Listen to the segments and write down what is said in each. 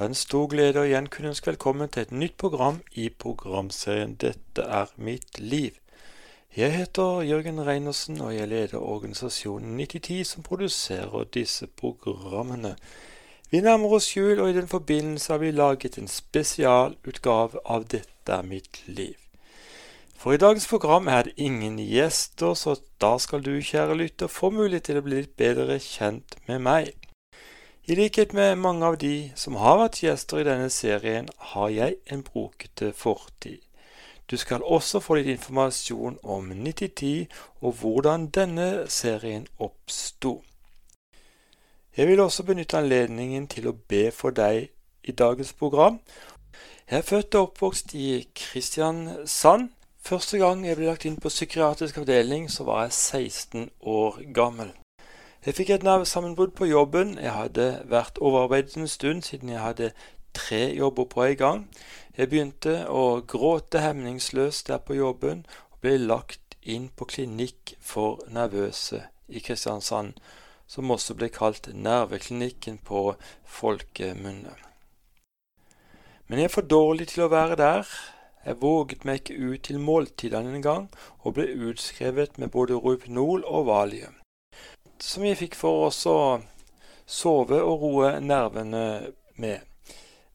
Det er en stor glede å igjen kunne ønske velkommen til et nytt program i programserien Dette er mitt liv. Jeg heter Jørgen Reinersen, og jeg leder organisasjonen 9010 som produserer disse programmene. Vi nærmer oss jul, og i den forbindelse har vi laget en spesialutgave av Dette er mitt liv. For i dagens program er det ingen gjester, så da skal du, kjære lytter, få mulighet til å bli litt bedre kjent med meg. I likhet med mange av de som har vært gjester i denne serien, har jeg en brokete fortid. Du skal også få litt informasjon om 9010 og hvordan denne serien oppsto. Jeg vil også benytte anledningen til å be for deg i dagens program. Jeg er født og oppvokst i Kristiansand. Første gang jeg ble lagt inn på psykiatrisk avdeling, så var jeg 16 år gammel. Jeg fikk et nervesammenbrudd på jobben. Jeg hadde vært overarbeidet en stund siden jeg hadde tre jobber på en gang. Jeg begynte å gråte hemningsløst der på jobben og ble lagt inn på klinikk for nervøse i Kristiansand, som også ble kalt Nerveklinikken på folkemunne. Men jeg er for dårlig til å være der. Jeg våget meg ikke ut til måltidene engang, og ble utskrevet med både Rohypnol og Valium som vi fikk for oss å sove og roe nervene med.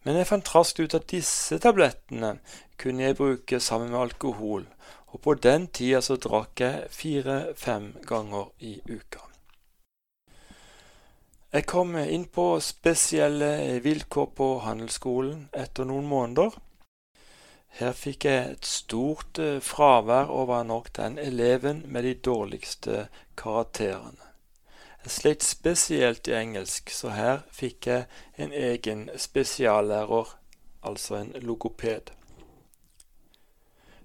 Men jeg fant raskt ut at disse tablettene kunne jeg bruke sammen med alkohol, og på den tida så drakk jeg fire-fem ganger i uka. Jeg kom inn på spesielle vilkår på handelsskolen etter noen måneder. Her fikk jeg et stort eh, fravær og var nok den eleven med de dårligste karakterene. Slet spesielt i engelsk, så her fikk jeg en egen spesiallærer, altså en logoped.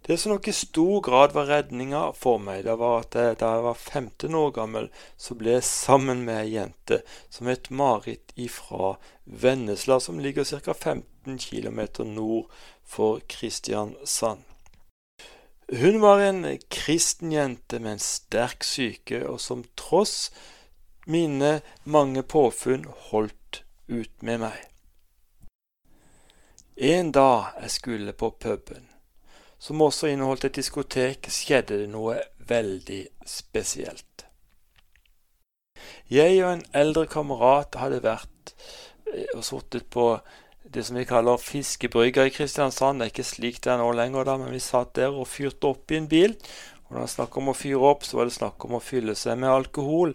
Det som nok i stor grad var redninga for meg, det var at jeg, da jeg var 15 år gammel, så ble jeg sammen med ei jente som het Marit ifra Vennesla, som ligger ca. 15 km nord for Kristiansand. Hun var en kristen jente med en sterk syke, og som tross mine mange påfunn holdt ut med meg. En dag jeg skulle på puben, som også inneholdt et diskotek, skjedde det noe veldig spesielt. Jeg og en eldre kamerat hadde vært eh, og sittet på det som vi kaller fiskebrygga i Kristiansand. Det er ikke slik det er nå lenger, da, men vi satt der og fyrte opp i en bil. Og når det var snakk om å fyre opp, så var det snakk om å fylle seg med alkohol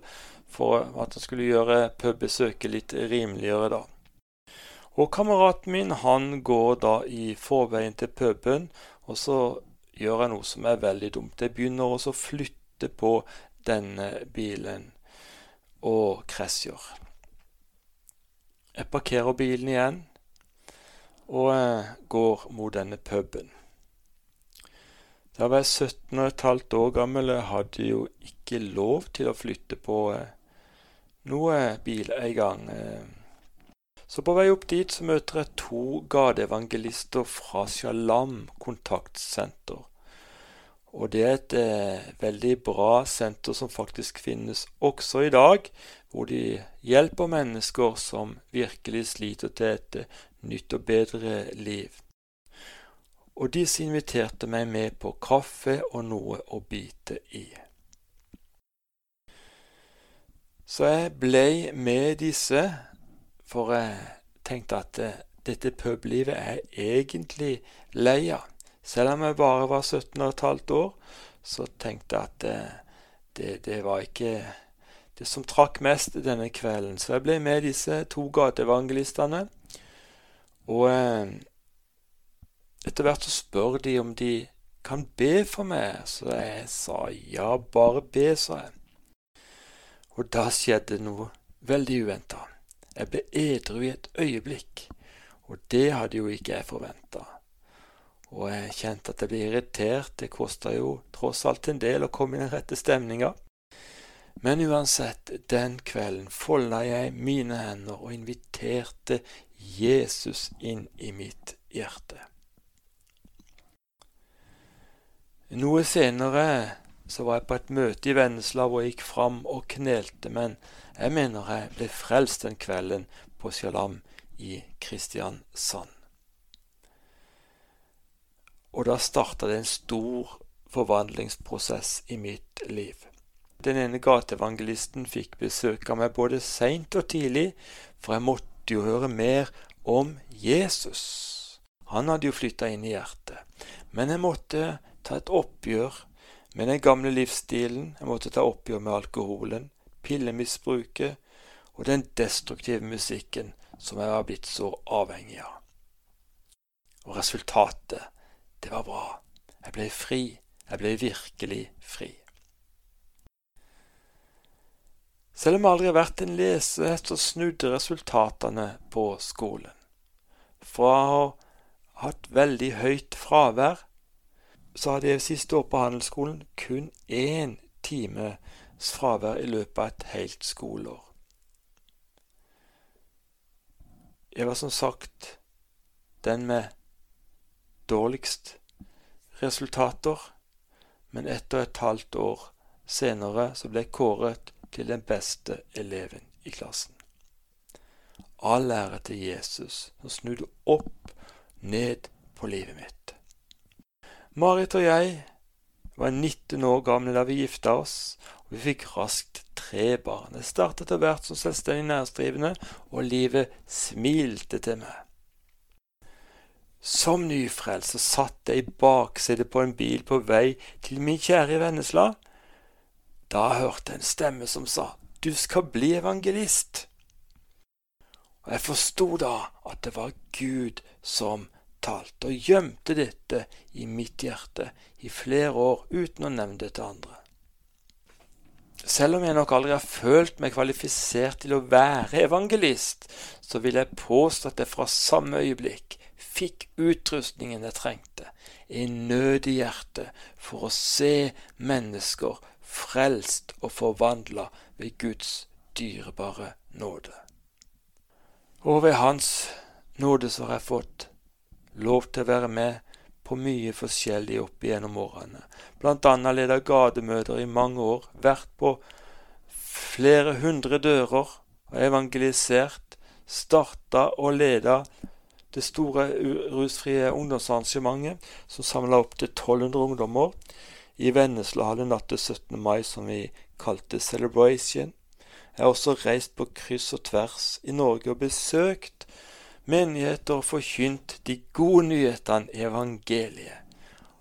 for at han skulle gjøre pubbesøket litt rimeligere, da. Og kameraten min han går da i forveien til puben, og så gjør jeg noe som er veldig dumt. Jeg begynner også å flytte på denne bilen og krasjer. Jeg parkerer bilen igjen og eh, går mot denne puben. Da var jeg 17 15 år gammel. Jeg hadde jo ikke lov til å flytte på eh, noe bil en gang. Eh. Så på vei opp dit så møter jeg to gateevangelister fra Shalom kontaktsenter. Og det er et eh, veldig bra senter som faktisk finnes også i dag, hvor de hjelper mennesker som virkelig sliter til et eh, nytt og bedre liv. Og disse inviterte meg med på kaffe og noe å bite i. Så jeg blei med disse, for jeg tenkte at eh, dette publivet er egentlig lei av. Selv om jeg bare var 17 15 år, så tenkte jeg at eh, det, det, var ikke det som trakk mest denne kvelden. Så jeg ble med disse to gateevangelistene. Og eh, etter hvert så spør de om de kan be for meg. Så jeg sa ja, bare be, sa jeg. Og da skjedde noe veldig uventa. Jeg ble edru i et øyeblikk, og det hadde jo ikke jeg forventa. Og jeg kjente at jeg ble irritert, det kosta jo tross alt en del å komme i den rette stemninga. Men uansett, den kvelden folda jeg mine hender og inviterte Jesus inn i mitt hjerte. Noe senere så var jeg på et møte i Vennesla hvor jeg gikk fram og knelte, men jeg mener jeg ble frelst den kvelden på Sjalam i Kristiansand. Og da starta det en stor forvandlingsprosess i mitt liv. Den ene gateevangelisten fikk besøk av meg både seint og tidlig, for jeg måtte jo høre mer om Jesus. Han hadde jo flytta inn i hjertet. Men jeg måtte ta et oppgjør med den gamle livsstilen. Jeg måtte ta oppgjør med alkoholen, pillemisbruket og den destruktive musikken som jeg var blitt så avhengig av. Og resultatet, det var bra. Jeg ble fri. Jeg ble virkelig fri. Selv om jeg aldri har vært en lesehest, så snudde resultatene på skolen. Fra å ha hatt veldig høyt fravær, så hadde jeg siste år på handelsskolen kun én times fravær i løpet av et helt skoleår. Jeg var som sagt den med dårligst resultater men etter et halvt år senere så ble jeg kåret til den beste eleven i klassen. All ære til Jesus, som snudde opp ned på livet mitt. Marit og jeg var 19 år gamle da vi gifta oss, og vi fikk raskt tre barn. Jeg startet etter hvert som selvstendig næringsdrivende, og livet smilte til meg. Som nyfrelst satt jeg i baksetet på en bil på vei til min kjære Vennesla. Da hørte jeg en stemme som sa, Du skal bli evangelist. Og jeg forsto da at det var Gud som talte, og gjemte dette i mitt hjerte i flere år uten å nevne det til andre. Selv om jeg nok aldri har følt meg kvalifisert til å være evangelist, så vil jeg påstå at jeg fra samme øyeblikk fikk utrustningen jeg trengte, en nød i hjertet for å se mennesker frelst og forvandla ved Guds dyrebare nåde. Og ved Hans nåde så har jeg fått lov til å være med på mye forskjellig opp igjennom årene. Blant annet leda gademøter i mange år, vært på flere hundre dører og evangelisert, starta og leda det store rusfrie ungdomsarrangementet som samla opptil 1200 ungdommer i Vennesla hadde natt til 17. mai, som vi kalte Celebration. Jeg har også reist på kryss og tvers i Norge og besøkt menigheter forkynt de gode nyhetene i evangeliet.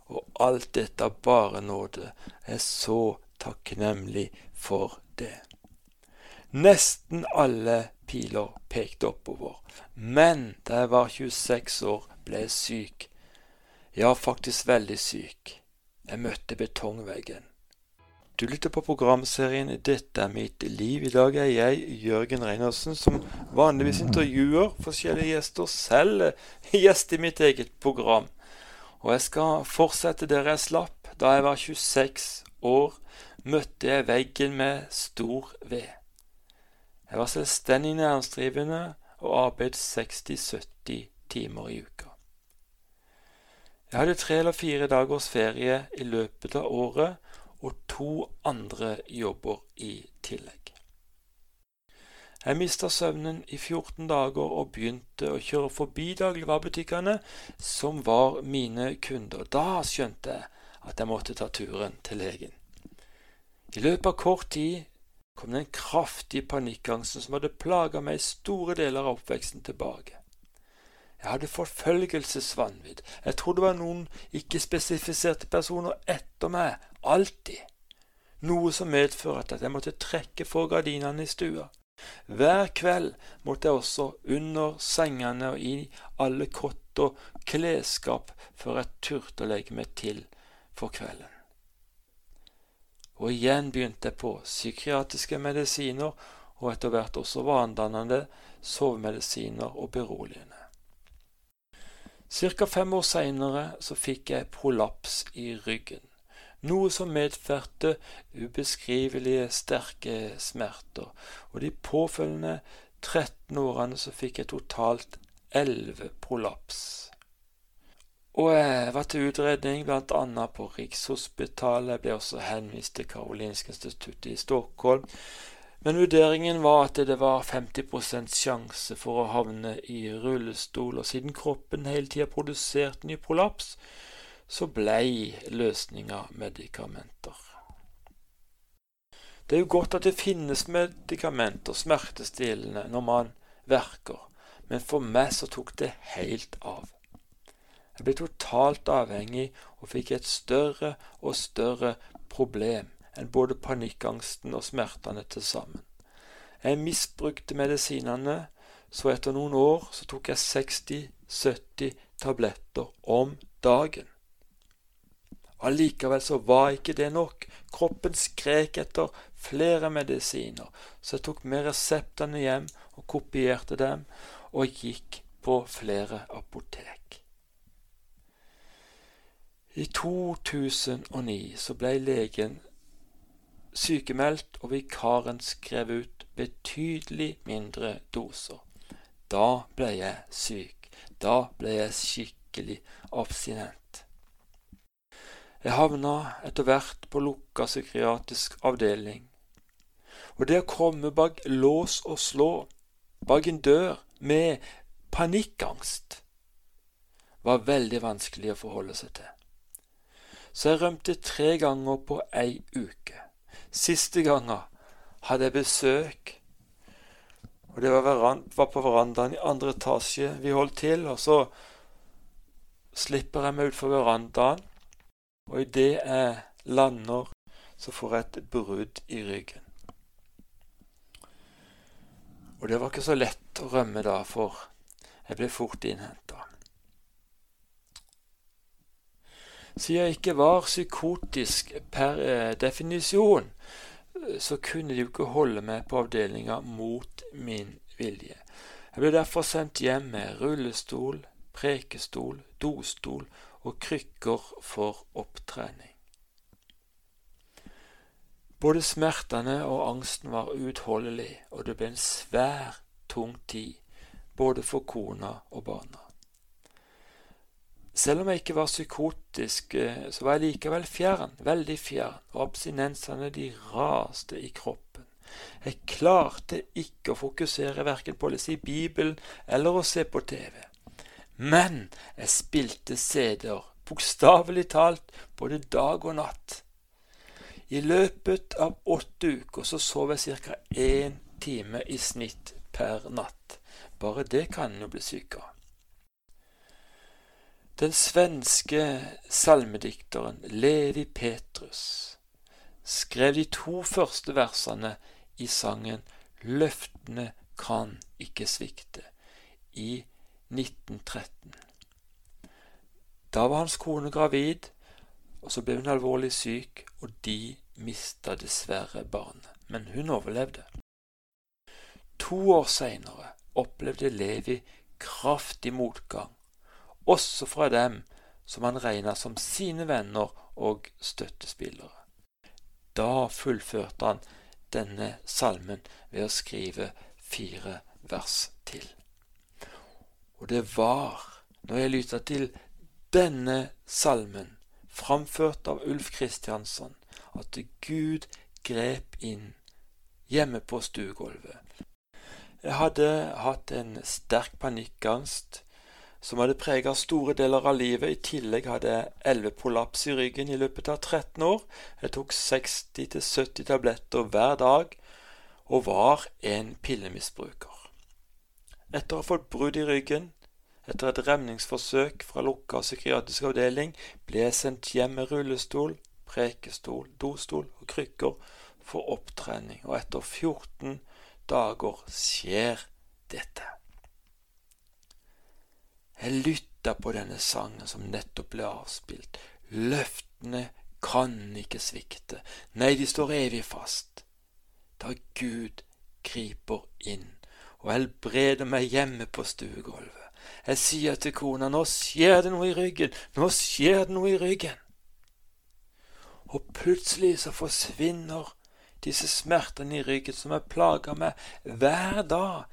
Og alt dette bare nåde. Jeg er så takknemlig for det. Nesten alle piler pekte oppover. Men da jeg var 26 år, ble jeg syk. Ja, faktisk veldig syk. Jeg møtte betongveggen. Du lytter på programserien 'Dette er mitt liv'. I dag er jeg Jørgen Reinersen, som vanligvis intervjuer forskjellige gjester, selv gjest i mitt eget program. Og jeg skal fortsette der jeg slapp. Da jeg var 26 år, møtte jeg veggen med stor ved. Jeg var selvstendig næringsdrivende og arbeidet 60-70 timer i uka. Jeg hadde tre eller fire dagers ferie i løpet av året og to andre jobber i tillegg. Jeg mista søvnen i 14 dager og begynte å kjøre forbi dagligvarebutikkene som var mine kunder. Da skjønte jeg at jeg måtte ta turen til legen. I løpet av kort tid kom den kraftige panikkangsten som hadde plaga meg i store deler av oppveksten, tilbake. Jeg hadde forfølgelsesvanvidd. Jeg trodde det var noen ikke-spesifiserte personer etter meg, alltid. Noe som medførte at jeg måtte trekke for gardinene i stua. Hver kveld måtte jeg også under sengene og i alle kott og klesskap før jeg turte å legge meg til for kvelden. Og igjen begynte jeg på psykiatriske medisiner og etter hvert også vanedannende sovemedisiner og beroligende. Cirka fem år seinere så fikk jeg prolaps i ryggen, noe som medførte ubeskrivelige sterke smerter, og de påfølgende 13 årene så fikk jeg totalt 11 prolaps. Og jeg var til utredning bl.a. på Rikshospitalet. Jeg ble også henvist til Karolinska instituttet i Stockholm. Men vurderingen var at det var 50% sjanse for å havne i rullestol, og siden kroppen hele tida produserte ny prolaps, så blei løsninga medikamenter. Det er jo godt at det finnes medikamenter, smertestillende, når man verker, men for meg så tok det helt av. Jeg ble totalt avhengig og fikk et større og større problem enn både panikkangsten og smertene til sammen. Jeg misbrukte medisinene, så etter noen år så tok jeg 60-70 tabletter om dagen. Allikevel så var ikke det nok. Kroppen skrek etter flere medisiner, så jeg tok med reseptene hjem og kopierte dem, og gikk på flere apotek. I 2009 så ble legen sykemeldt, og vikaren skrev ut betydelig mindre doser. Da ble jeg syk. Da ble jeg skikkelig abstinent. Jeg havna etter hvert på lukka psykiatrisk avdeling. Og det å komme bak lås og slå, bak en dør, med panikkangst, var veldig vanskelig å forholde seg til. Så jeg rømte tre ganger på ei uke. Siste ganga hadde jeg besøk, og det var, var på verandaen i andre etasje vi holdt til. Og så slipper jeg meg utfor verandaen, og idet jeg lander, så får jeg et brudd i ryggen. Og det var ikke så lett å rømme da, for jeg ble fort innhenta. Siden jeg ikke var psykotisk per eh, definisjon, så kunne de jo ikke holde meg på avdelinga mot min vilje. Jeg ble derfor sendt hjem med rullestol, prekestol, dostol og krykker for opptrening. Både smertene og angsten var uutholdelig, og det ble en svær, tung tid, både for kona og barna. Selv om jeg ikke var psykotisk, eh, så var jeg likevel fjern, veldig fjern, og abstinensene de raste i kroppen. Jeg klarte ikke å fokusere verken på å lese i Bibelen eller å se på TV. Men jeg spilte CD-er, bokstavelig talt, både dag og natt. I løpet av åtte uker så sov jeg ca. én time i snitt per natt. Bare det kan en jo bli syk av. Den svenske salmedikteren Levi Petrus skrev de to første versene i sangen Løftene kan ikke svikte i 1913. Da var hans kone gravid, og så ble hun alvorlig syk, og de mista dessverre barnet. Men hun overlevde. To år seinere opplevde Levi kraftig motgang også fra dem som han regna som sine venner og støttespillere. Da fullførte han denne salmen ved å skrive fire vers til. Og det var når jeg lytta til denne salmen, framført av Ulf Kristiansson, at Gud grep inn hjemme på stuegulvet. Jeg hadde hatt en sterk panikkangst som hadde prega store deler av livet. I tillegg hadde jeg elveprolaps i ryggen i løpet av 13 år. Jeg tok 60-70 tabletter hver dag og var en pillemisbruker. Etter å ha fått brudd i ryggen, etter et remningsforsøk fra lukka psykiatrisk avdeling, ble jeg sendt hjem med rullestol, prekestol, dostol og krykker for opptrening, og etter 14 dager skjer dette. Jeg lytta på denne sangen som nettopp ble avspilt. Løftene kan ikke svikte. Nei, de står evig fast. Da Gud griper inn og helbreder meg hjemme på stuegulvet. Jeg sier til kona, nå skjer det noe i ryggen, nå skjer det noe i ryggen. Og plutselig så forsvinner disse smertene i ryggen som har plaga meg hver dag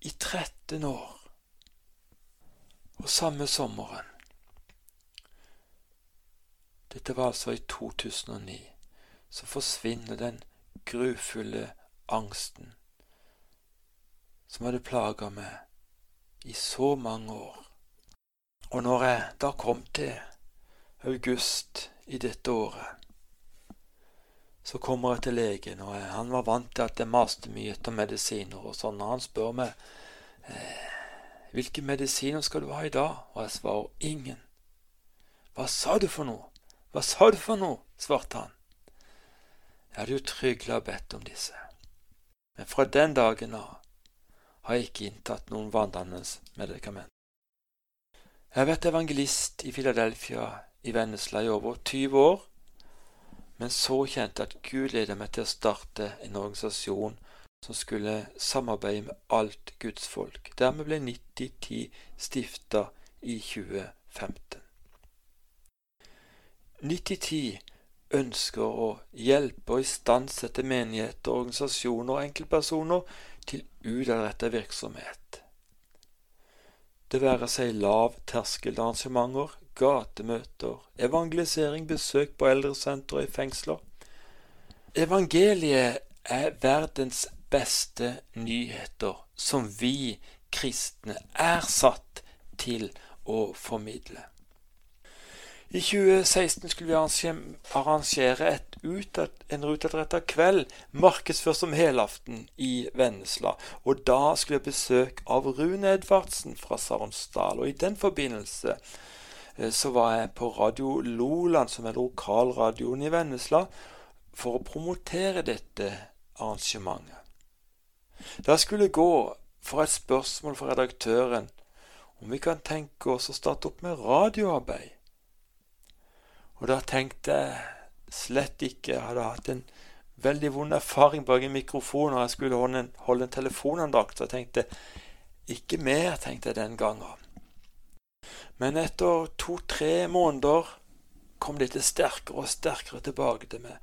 i 13 år. Og samme sommeren Dette var altså i 2009. Så forsvinner den grufulle angsten som hadde plaga meg i så mange år. Og når jeg da kom til august i dette året, så kommer jeg til legen, og han var vant til at jeg maste mye etter medisiner og sånn, og han spør meg eh, hvilke medisiner skal du ha i dag, og jeg svarer ingen. Hva sa du for noe? Hva sa du for noe? svarte han. Jeg hadde jo trygla bedt om disse, men fra den dagen av har jeg ikke inntatt noen vanedannende medikament. Jeg har vært evangelist i Philadelphia i Vennesla i over 20 år men så kjente jeg at Gud ledet meg til å starte en organisasjon som skulle samarbeide med alt Guds folk. Dermed ble 9010 stifta i 2015. 9010 ønsker å hjelpe og istandsette menigheter, organisasjoner og enkeltpersoner til utadrettet virksomhet. Det være seg lavterskelarrangementer, gatemøter, evangelisering, besøk på eldresentre og i fengsler. Evangeliet er verdens beste nyheter som vi kristne er satt til å formidle. I 2016 skulle vi arrangere utad, en utadretta kveld, markedsført som helaften, i Vennesla. Og da skulle jeg besøk av Rune Edvardsen fra Saronsdal. Og i den forbindelse Eh, så var jeg på Radio Loland, som er lokalradioen i Vennesla, for å promotere dette arrangementet. Da skulle gå for et spørsmål fra redaktøren om vi kan tenke oss å starte opp med radioarbeid. Og da tenkte jeg slett ikke Jeg hadde hatt en veldig vond erfaring bak en mikrofon når jeg skulle holde en, holde en telefonandakt. Så jeg tenkte ikke mer, tenkte jeg den gangen. Men etter to-tre måneder kom dette sterkere og sterkere tilbake til meg.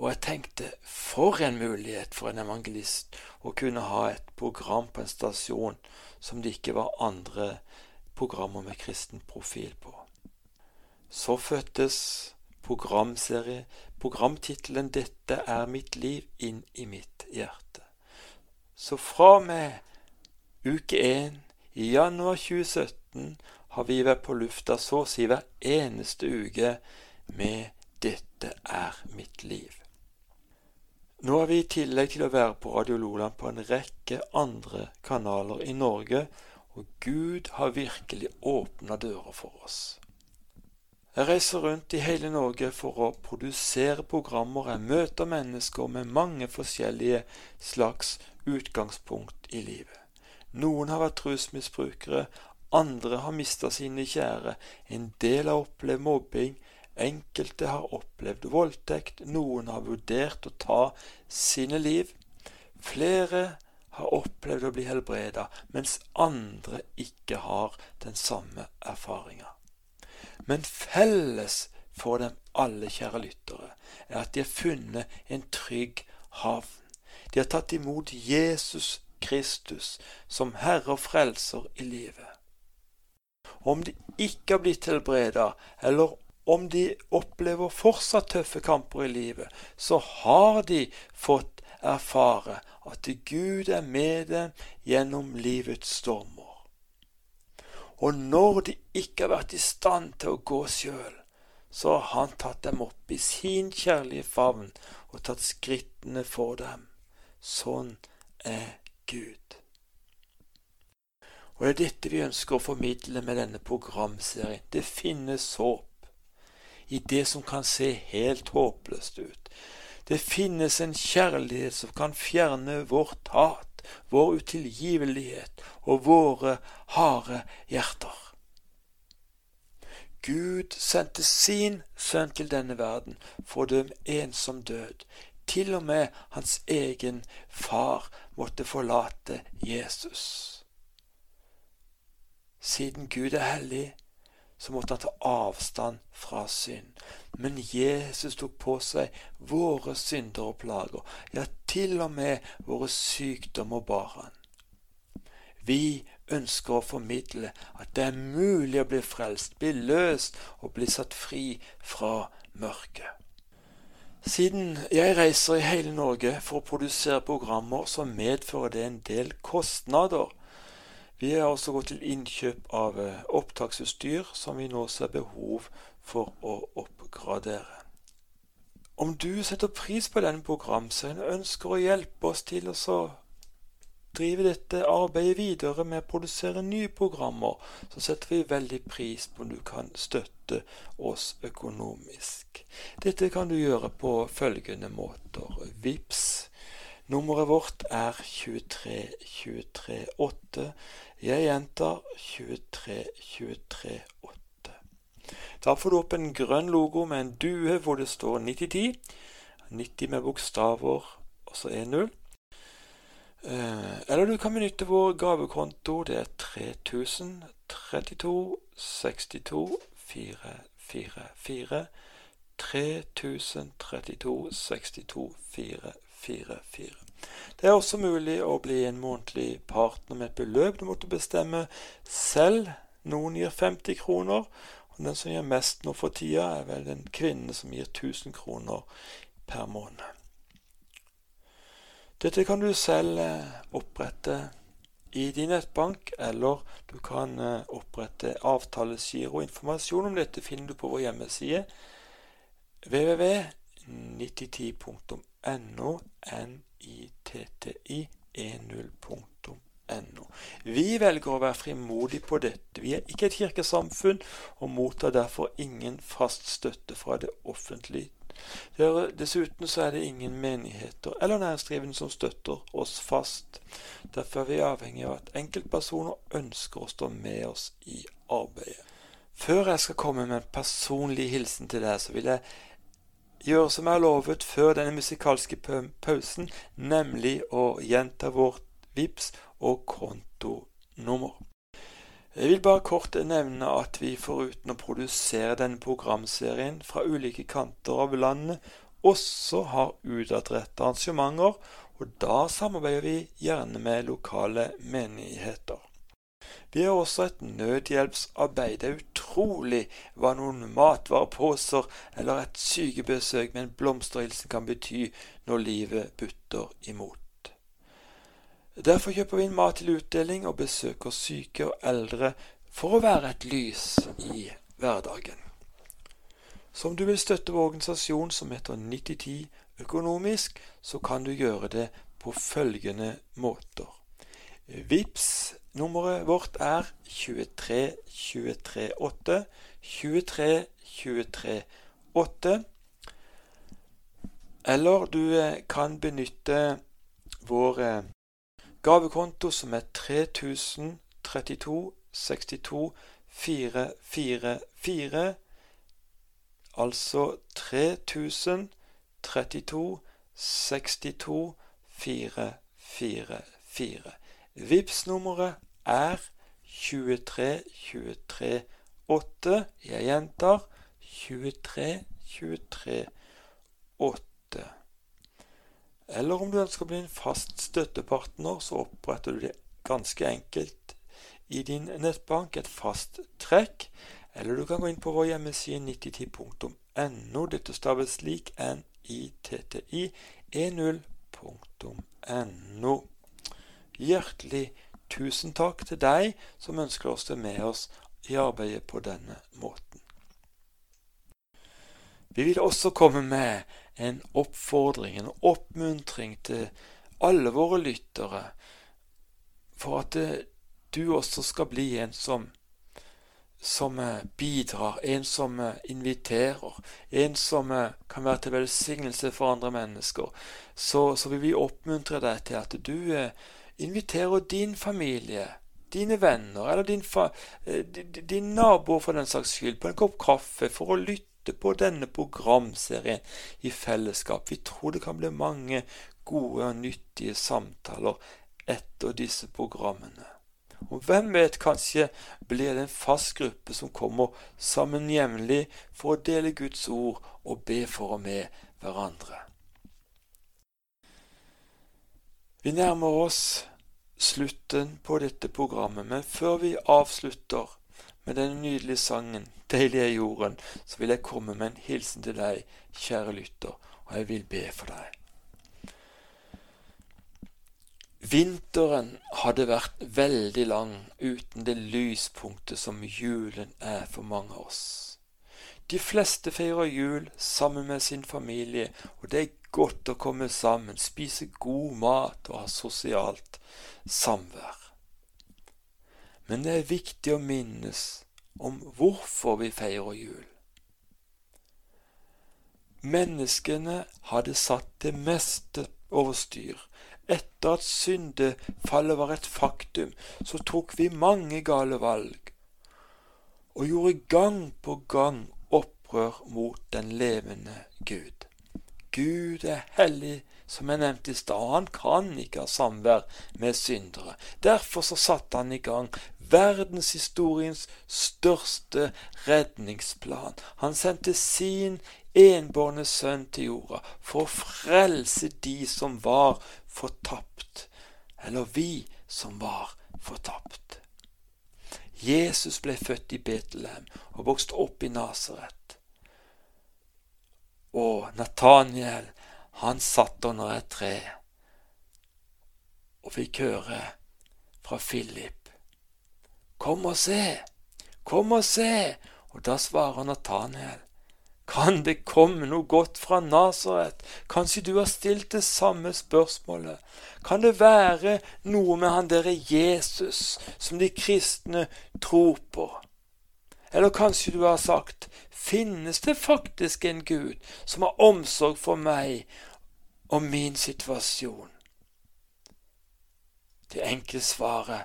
Og jeg tenkte for en mulighet for en evangelist å kunne ha et program på en stasjon som det ikke var andre programmer med kristen profil på. Så fødtes programserie, programtittelen 'Dette er mitt liv' inn i mitt hjerte. Så fra og med uke én i januar 2017 har vi vært på lufta så å si hver eneste uke med 'Dette er mitt liv'. Nå er vi i tillegg til å være på Radio Loland på en rekke andre kanaler i Norge, og Gud har virkelig åpna dører for oss. Jeg reiser rundt i hele Norge for å produsere programmer. Jeg møter mennesker med mange forskjellige slags utgangspunkt i livet. Noen har vært rusmisbrukere, andre har mista sine kjære, en del har opplevd mobbing, enkelte har opplevd voldtekt, noen har vurdert å ta sine liv. Flere har opplevd å bli helbreda, mens andre ikke har den samme erfaringa. Men felles for dem alle, kjære lyttere, er at de har funnet en trygg havn. De har tatt imot Jesus Kristus som Herre og Frelser i livet om de ikke har blitt helbreda, eller om de opplever fortsatt tøffe kamper i livet, så har de fått erfare at Gud er med dem gjennom livets stormer. Og når de ikke har vært i stand til å gå sjøl, så har han tatt dem opp i sin kjærlige favn og tatt skrittene for dem. Sånn er Gud. Og det er dette vi ønsker å formidle med denne programserien. Det finnes håp i det som kan se helt håpløst ut. Det finnes en kjærlighet som kan fjerne vårt hat, vår utilgivelighet og våre harde hjerter. Gud sendte sin sønn til denne verden for å dø en som død. Til og med hans egen far måtte forlate Jesus. Siden Gud er hellig, så måtte han ta avstand fra synd. Men Jesus tok på seg våre synder og plager, ja, til og med våre sykdommer bar han. Vi ønsker å formidle at det er mulig å bli frelst, bli løst og bli satt fri fra mørket. Siden jeg reiser i hele Norge for å produsere programmer, så medfører det en del kostnader. Vi har også gått til innkjøp av eh, opptaksutstyr som vi nå ser behov for å oppgradere. Om du setter pris på denne programserien og ønsker å hjelpe oss til å drive dette arbeidet videre med å produsere nye programmer, så setter vi veldig pris på om du kan støtte oss økonomisk. Dette kan du gjøre på følgende måter. VIPS. Nummeret vårt er 23238. Jeg gjentar 23238. Da får du opp en grønn logo med en due hvor det står 9010. 90 med bokstaver, og så 1-0. Eh, eller du kan benytte vår gavekonto. Det er 3032 62 444. 3032 62 444. Det er også mulig å bli en månedlig partner med et beløp du måtte bestemme selv. Noen gir 50 kroner, og den som gir mest nå for tida, er vel den kvinne som gir 1000 kroner per måned. Dette kan du selv eh, opprette i din nettbank, eller du kan eh, opprette avtalesgiro. Informasjon om dette finner du på vår hjemmeside www.9010.no nitti10.no. Vi velger å være frimodige på dette. Vi er ikke et kirkesamfunn og mottar derfor ingen fast støtte fra det offentlige Dessuten så er det ingen menigheter eller næringsdrivende som støtter oss fast. Derfor er vi avhengig av at enkeltpersoner ønsker å stå med oss i arbeidet. Før jeg skal komme med en personlig hilsen til deg, så vil jeg gjøre som jeg lovet før denne musikalske pausen, nemlig å gjenta vårt VIPS og kontonummer. Jeg vil bare kort nevne at vi foruten å produsere denne programserien fra ulike kanter av landet, også har utadrettede arrangementer, og da samarbeider vi gjerne med lokale menigheter. Vi har også et nødhjelpsarbeid. Det er utrolig hva noen matvareposer eller et sykebesøk med en blomsterhilsen kan bety når livet butter imot. Derfor kjøper vi inn mat til utdeling og besøker syke og eldre for å være et lys i hverdagen. Så om du vil støtte vår organisasjon som heter 9010 økonomisk, så kan du gjøre det på følgende måter. Vips nummeret vårt er 23 23 8 23 23 8. Eller du eh, kan benytte vår eh, Gavekonto som er 3032 62 444, altså 3032 62 444. Vips-nummeret er 23 23 8. Jeg gjentar 23 23 8. Eller om du ønsker å bli en fast støttepartner, så oppretter du det ganske enkelt i din nettbank, et fast trekk. Eller du kan gå inn på vår hjemmeside 9010.no. Dette staves slik n-i-t-t-i e0.no. Hjertelig tusen takk til deg som ønsker oss stå med oss i arbeidet på denne måten. Vi vil også komme med en oppfordring, en oppmuntring til alle våre lyttere, for at eh, du også skal bli en som, som eh, bidrar, en som eh, inviterer, en som kan være til velsignelse for andre mennesker. Så, så vil vi oppmuntre deg til at du inviterer din familie, dine venner eller din, fa, din nabo for den saks skyld på en kopp kaffe for å lytte på denne programserien i fellesskap. Vi tror det kan bli mange gode og nyttige samtaler etter disse programmene. Og hvem vet, kanskje blir det en fast gruppe som kommer sammen jevnlig for å dele Guds ord og be for og med hverandre. Vi nærmer oss slutten på dette programmet, men før vi avslutter med denne nydelige sangen 'Deilig er jorden', så vil jeg komme med en hilsen til deg, kjære lytter. Og jeg vil be for deg. Vinteren hadde vært veldig lang uten det lyspunktet som julen er for mange av oss. De fleste feirer jul sammen med sin familie, og det er godt å komme sammen, spise god mat og ha sosialt samvær. Men det er viktig å minnes om hvorfor vi feirer jul. Menneskene hadde satt det meste over styr. Etter at syndefallet var et faktum, så tok vi mange gale valg og gjorde gang på gang opprør mot den levende Gud. Gud er hellig, som jeg nevnte i stad. Han kan ikke ha samvær med syndere. Derfor så satte han i gang verdenshistoriens største redningsplan. Han sendte sin enbårne sønn til jorda for å frelse de som var fortapt, eller vi som var fortapt. Jesus ble født i Betlehem og vokste opp i Nasaret. Og Nathaniel, han satt under et tre og fikk høre fra Philip Kom og se! Kom og se! Og da svarer Nathaniel. Kan det komme noe godt fra Nasaret? Kanskje du har stilt det samme spørsmålet? Kan det være noe med han derre Jesus som de kristne tror på? Eller kanskje du har sagt, finnes det faktisk en Gud som har omsorg for meg og min situasjon? Det enkle svaret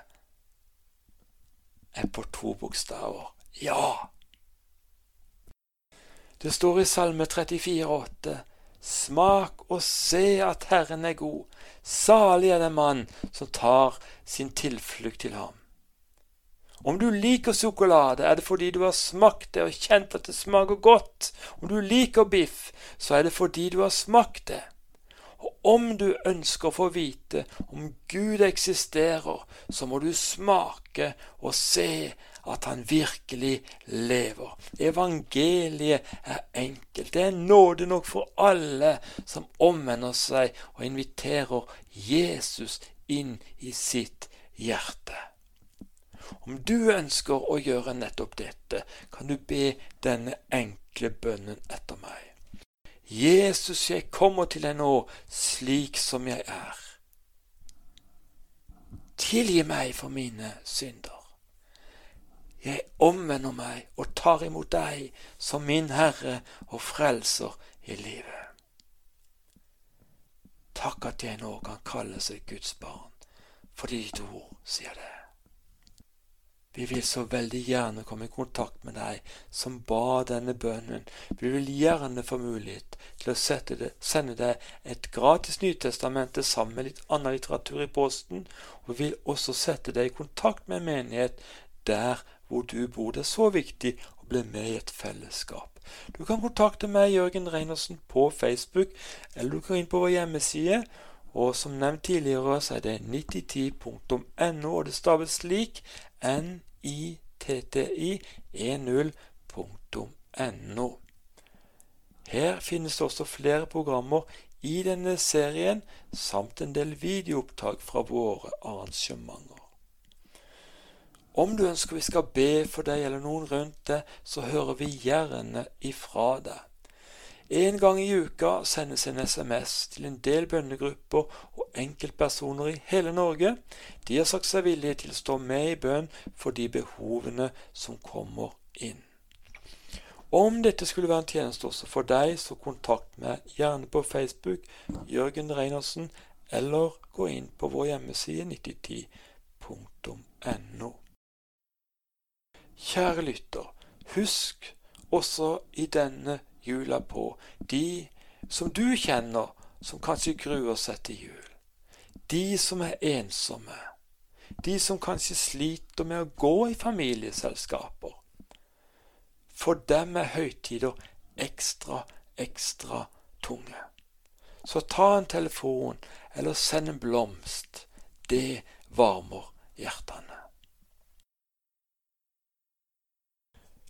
er på to bokstaver. Ja! Det står i Salme 34,8.: Smak og se at Herren er god. Salig er den mann som tar sin tilflukt til ham. Om du liker sjokolade, er det fordi du har smakt det og kjent at det smaker godt. Om du liker biff, så er det fordi du har smakt det. Og om du ønsker å få vite om Gud eksisterer, så må du smake og se at han virkelig lever. Evangeliet er enkelt. Det er nåde nok for alle som omvender seg og inviterer Jesus inn i sitt hjerte. Om du ønsker å gjøre nettopp dette, kan du be denne enkle bønnen etter meg. Jesus, jeg kommer til deg nå slik som jeg er. Tilgi meg for mine synder. Jeg omvender meg og tar imot deg som min Herre og Frelser i livet. Takk at jeg nå kan kalle seg Guds barn, fordi ditt ord sier det. Vi vil så veldig gjerne komme i kontakt med deg som ba denne bønnen. Vi vil gjerne få mulighet til å det, sende deg et gratis Nytestamente sammen med litt annen litteratur i posten, og vi vil også sette deg i kontakt med en menighet der hvor du bor. Det er så viktig å bli med i et fellesskap. Du kan kontakte meg, Jørgen Reinersen, på Facebook, eller du kan inn på vår hjemmeside. Og som nevnt tidligere, så er det 9010.no, og det staves slik n itti10.no. Her finnes det også flere programmer i denne serien, samt en del videoopptak fra våre arrangementer. Om du ønsker vi skal be for deg eller noen rundt deg, så hører vi gjerne ifra deg. En gang i uka sendes en SMS til en del bønnegrupper og enkeltpersoner i hele Norge. De har sagt seg villige til å stå med i bønn for de behovene som kommer inn. Om dette skulle være en tjeneste også for deg, så kontakt meg gjerne på Facebook, Jørgen Reinersen, eller gå inn på vår hjemmeside 9010.no. Kjære lytter, husk også i denne jula på. De som du kjenner, som kanskje gruer seg til jul. De som er ensomme. De som kanskje sliter med å gå i familieselskaper. For dem er høytider ekstra, ekstra tunge. Så ta en telefon eller send en blomst. Det varmer hjertene.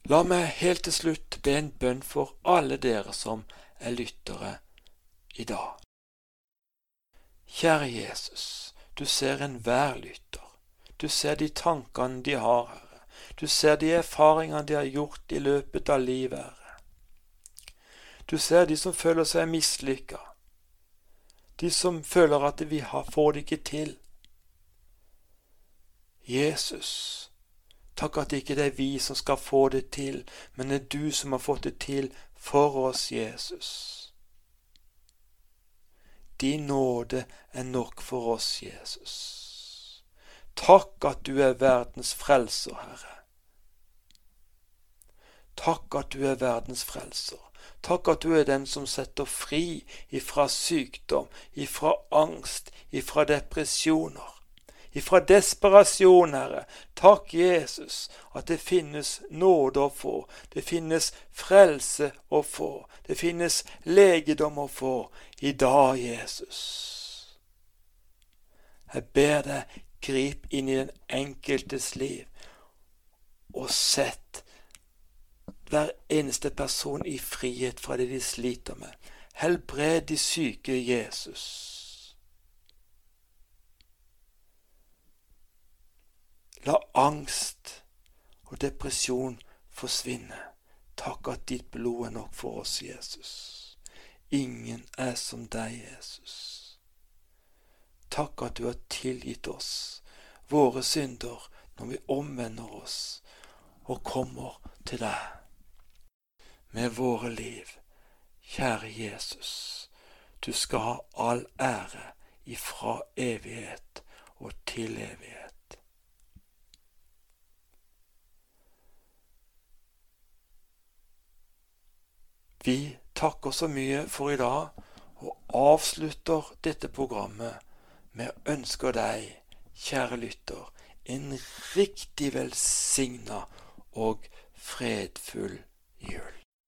La meg helt til slutt be en bønn for alle dere som er lyttere i dag. Kjære Jesus, du ser enhver lytter. Du ser de tankene de har, Herre. Du ser de erfaringene de har gjort i løpet av livet, Herre. Du ser de som føler seg mislykka. De som føler at vi får det ikke til. Jesus, takk at ikke det er vi som skal få det til, men det er du som har fått det til for oss, Jesus. Din nåde er nok for oss, Jesus. Takk at du er verdens frelser, Herre. Takk at du er verdens frelser. Takk at du er den som setter fri ifra sykdom, ifra angst, ifra depresjoner ifra desperasjon, Herre. Takk, Jesus, at det finnes nåde å få. Det finnes frelse å få. Det finnes legedom å få i dag, Jesus. Jeg ber deg, grip inn i den enkeltes liv og sett hver eneste person i frihet fra det de sliter med. Helbred de syke, Jesus. La angst og depresjon forsvinne. Takk at ditt blod er nok for oss, Jesus. Ingen er som deg, Jesus. Takk at du har tilgitt oss våre synder når vi omvender oss og kommer til deg med våre liv. Kjære Jesus, du skal ha all ære ifra evighet og til evighet. Vi takker så mye for i dag og avslutter dette programmet med å ønske deg, kjære lytter, en riktig velsigna og fredfull